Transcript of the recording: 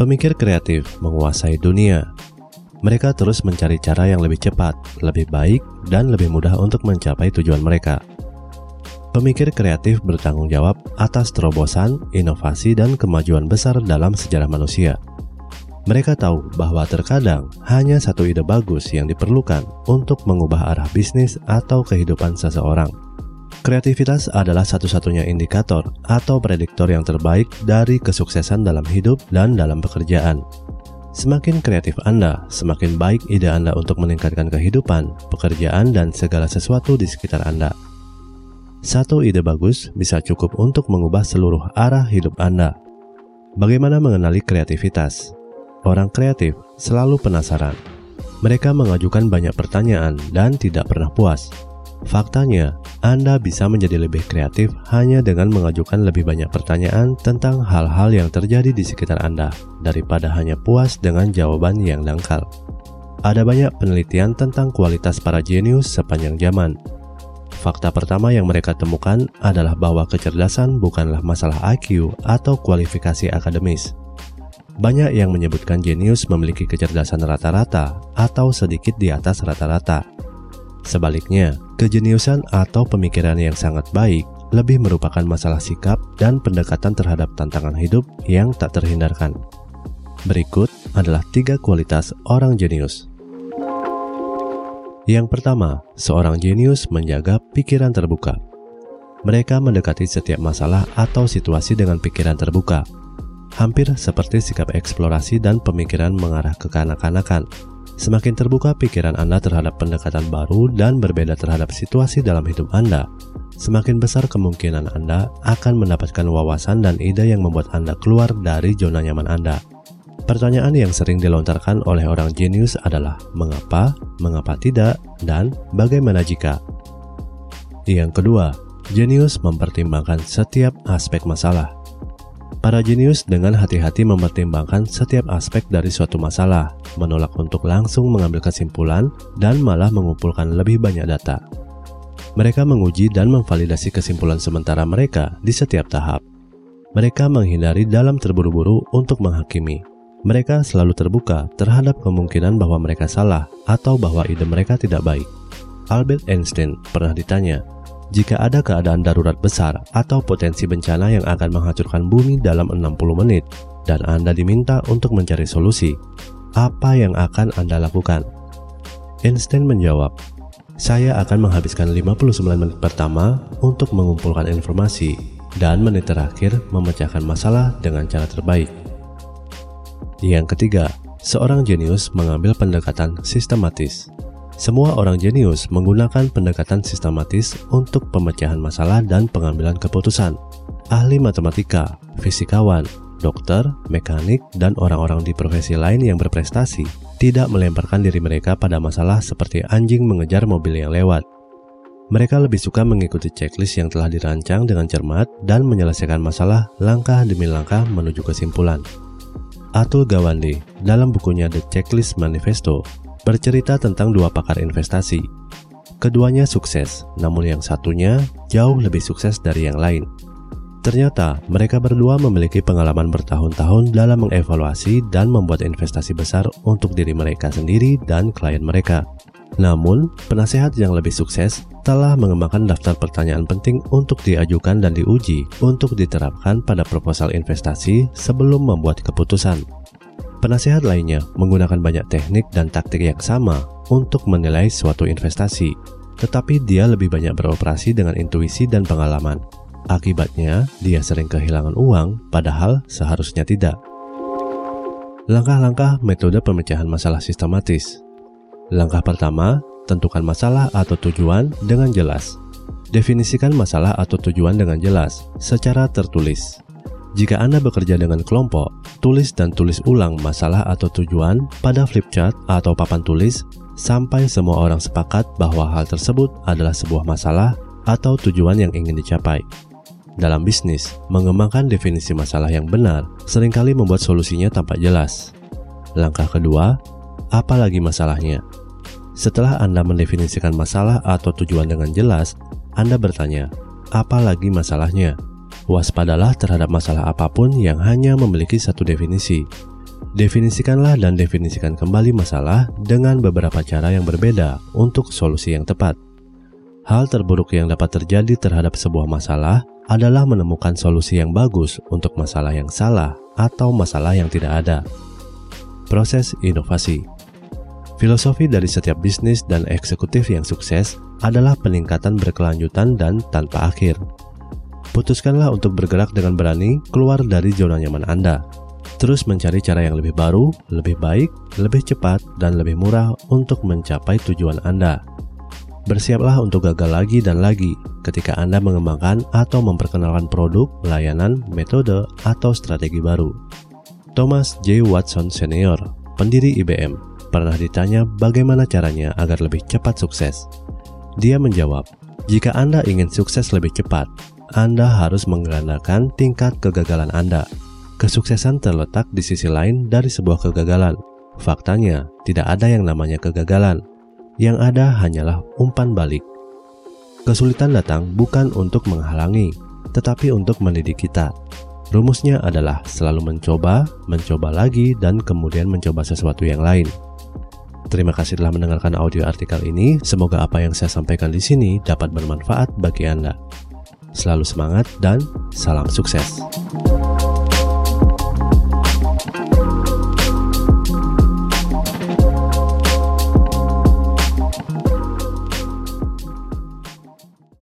Pemikir kreatif menguasai dunia. Mereka terus mencari cara yang lebih cepat, lebih baik, dan lebih mudah untuk mencapai tujuan mereka. Pemikir kreatif bertanggung jawab atas terobosan, inovasi, dan kemajuan besar dalam sejarah manusia. Mereka tahu bahwa terkadang hanya satu ide bagus yang diperlukan untuk mengubah arah bisnis atau kehidupan seseorang. Kreativitas adalah satu-satunya indikator atau prediktor yang terbaik dari kesuksesan dalam hidup dan dalam pekerjaan. Semakin kreatif Anda, semakin baik ide Anda untuk meningkatkan kehidupan, pekerjaan, dan segala sesuatu di sekitar Anda. Satu ide bagus bisa cukup untuk mengubah seluruh arah hidup Anda. Bagaimana mengenali kreativitas? Orang kreatif selalu penasaran. Mereka mengajukan banyak pertanyaan dan tidak pernah puas. Faktanya, Anda bisa menjadi lebih kreatif hanya dengan mengajukan lebih banyak pertanyaan tentang hal-hal yang terjadi di sekitar Anda daripada hanya puas dengan jawaban yang dangkal. Ada banyak penelitian tentang kualitas para jenius sepanjang zaman. Fakta pertama yang mereka temukan adalah bahwa kecerdasan bukanlah masalah IQ atau kualifikasi akademis. Banyak yang menyebutkan jenius memiliki kecerdasan rata-rata atau sedikit di atas rata-rata. Sebaliknya, Kejeniusan atau pemikiran yang sangat baik lebih merupakan masalah sikap dan pendekatan terhadap tantangan hidup yang tak terhindarkan. Berikut adalah tiga kualitas orang jenius. Yang pertama, seorang jenius menjaga pikiran terbuka. Mereka mendekati setiap masalah atau situasi dengan pikiran terbuka, hampir seperti sikap eksplorasi dan pemikiran mengarah ke kanak-kanakan Semakin terbuka pikiran Anda terhadap pendekatan baru dan berbeda terhadap situasi dalam hidup Anda, semakin besar kemungkinan Anda akan mendapatkan wawasan dan ide yang membuat Anda keluar dari zona nyaman Anda. Pertanyaan yang sering dilontarkan oleh orang jenius adalah mengapa, mengapa tidak, dan bagaimana jika. Yang kedua, jenius mempertimbangkan setiap aspek masalah. Para jenius dengan hati-hati mempertimbangkan setiap aspek dari suatu masalah, menolak untuk langsung mengambil kesimpulan, dan malah mengumpulkan lebih banyak data. Mereka menguji dan memvalidasi kesimpulan sementara mereka di setiap tahap. Mereka menghindari dalam terburu-buru untuk menghakimi. Mereka selalu terbuka terhadap kemungkinan bahwa mereka salah atau bahwa ide mereka tidak baik. Albert Einstein pernah ditanya, jika ada keadaan darurat besar atau potensi bencana yang akan menghancurkan bumi dalam 60 menit dan Anda diminta untuk mencari solusi, apa yang akan Anda lakukan? Einstein menjawab, saya akan menghabiskan 59 menit pertama untuk mengumpulkan informasi dan menit terakhir memecahkan masalah dengan cara terbaik. Yang ketiga, seorang jenius mengambil pendekatan sistematis. Semua orang jenius menggunakan pendekatan sistematis untuk pemecahan masalah dan pengambilan keputusan. Ahli matematika, fisikawan, dokter, mekanik, dan orang-orang di profesi lain yang berprestasi tidak melemparkan diri mereka pada masalah seperti anjing mengejar mobil yang lewat. Mereka lebih suka mengikuti checklist yang telah dirancang dengan cermat dan menyelesaikan masalah langkah demi langkah menuju kesimpulan. Atul Gawande dalam bukunya The Checklist Manifesto bercerita tentang dua pakar investasi. Keduanya sukses, namun yang satunya jauh lebih sukses dari yang lain. Ternyata mereka berdua memiliki pengalaman bertahun-tahun dalam mengevaluasi dan membuat investasi besar untuk diri mereka sendiri dan klien mereka. Namun, penasehat yang lebih sukses telah mengembangkan daftar pertanyaan penting untuk diajukan dan diuji untuk diterapkan pada proposal investasi sebelum membuat keputusan. Penasehat lainnya menggunakan banyak teknik dan taktik yang sama untuk menilai suatu investasi, tetapi dia lebih banyak beroperasi dengan intuisi dan pengalaman. Akibatnya, dia sering kehilangan uang, padahal seharusnya tidak. Langkah-langkah metode pemecahan masalah sistematis. Langkah pertama, tentukan masalah atau tujuan dengan jelas. Definisikan masalah atau tujuan dengan jelas secara tertulis. Jika Anda bekerja dengan kelompok, tulis dan tulis ulang masalah atau tujuan pada flipchart atau papan tulis sampai semua orang sepakat bahwa hal tersebut adalah sebuah masalah atau tujuan yang ingin dicapai. Dalam bisnis, mengembangkan definisi masalah yang benar sering kali membuat solusinya tampak jelas. Langkah kedua, apa lagi masalahnya? Setelah Anda mendefinisikan masalah atau tujuan dengan jelas, Anda bertanya, apa lagi masalahnya? Waspadalah terhadap masalah apa pun yang hanya memiliki satu definisi. Definisikanlah dan definisikan kembali masalah dengan beberapa cara yang berbeda untuk solusi yang tepat. Hal terburuk yang dapat terjadi terhadap sebuah masalah adalah menemukan solusi yang bagus untuk masalah yang salah atau masalah yang tidak ada. Proses inovasi Filosofi dari setiap bisnis dan eksekutif yang sukses adalah peningkatan berkelanjutan dan tanpa akhir. Putuskanlah untuk bergerak dengan berani keluar dari zona nyaman Anda terus mencari cara yang lebih baru, lebih baik, lebih cepat, dan lebih murah untuk mencapai tujuan Anda. Bersiaplah untuk gagal lagi dan lagi ketika Anda mengembangkan atau memperkenalkan produk, layanan, metode, atau strategi baru. Thomas J. Watson Senior, pendiri IBM, pernah ditanya bagaimana caranya agar lebih cepat sukses. Dia menjawab, jika Anda ingin sukses lebih cepat, Anda harus menggandakan tingkat kegagalan Anda Kesuksesan terletak di sisi lain dari sebuah kegagalan. Faktanya, tidak ada yang namanya kegagalan. Yang ada hanyalah umpan balik. Kesulitan datang bukan untuk menghalangi, tetapi untuk mendidik kita. Rumusnya adalah selalu mencoba, mencoba lagi, dan kemudian mencoba sesuatu yang lain. Terima kasih telah mendengarkan audio artikel ini. Semoga apa yang saya sampaikan di sini dapat bermanfaat bagi Anda. Selalu semangat dan salam sukses.